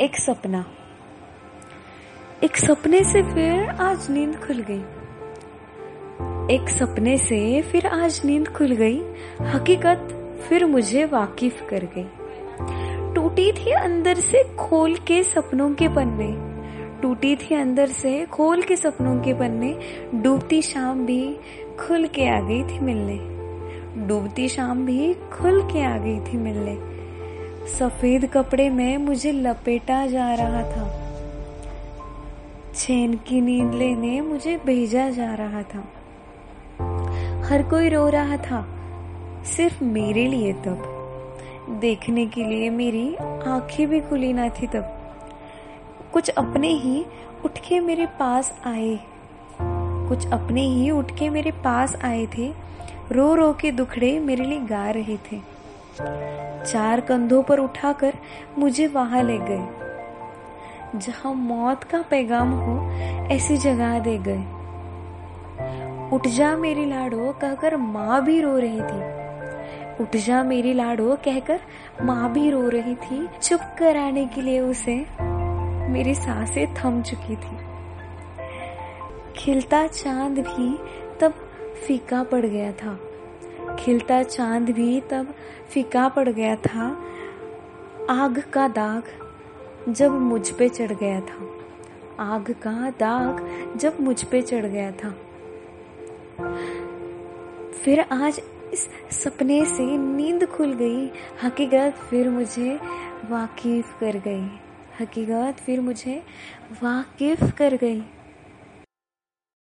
एक सपना। एक सपने से फिर आज नींद खुल गई। एक सपने से फिर आज नींद खुल गई। हकीकत फिर मुझे वाकिफ कर गई। टूटी थी अंदर से खोल के सपनों के पन्ने। टूटी थी अंदर से खोल के सपनों के पन्ने। डूबती शाम भी खुल के आ गई थी मिलने। डूबती शाम भी खुल के आ गई थी मिलने। सफ़ेद कपड़े में मुझे लपेटा जा रहा था। चैन की नींद लेने मुझे भेजा जा रहा था। हर कोई रो रहा था, सिर्फ़ मेरे लिए तब। देखने के लिए मेरी आँखें भी खुली ना थी तब। कुछ अपने ही उठ के मेरे पास आए। कुछ अपने ही उठ के मेरे पास आए थे। रो रो के दुखड़े मेरे लिए गा रहे थे। चार कंधों पर उठाकर मुझे वहाँ ले गए। जहाँ मौत का पैगाम हो, ऐसी जगह दे गए। उठ जा मेरी लाडो, कहकर माँ भी रो रही थी। उठ जा मेरी लाडो, कहकर माँ भी रो रही थी। चुप कराने के लिए उसे मेरी साँसें थम चुकी थी। खिलता चाँद भी तब फीका पड़ गया था। खिलता चाँद भी तब फीका पड़ गया था, आग का दाग जब मुझ पे चढ़ गया था। आग का दाग जब मुझ पे चढ़ गया था। फिर आज इस सपने से नींद खुल गई। हकीकत फिर मुझे वाकिफ कर गई। हकीकत फिर मुझे वाकिफ कर गई।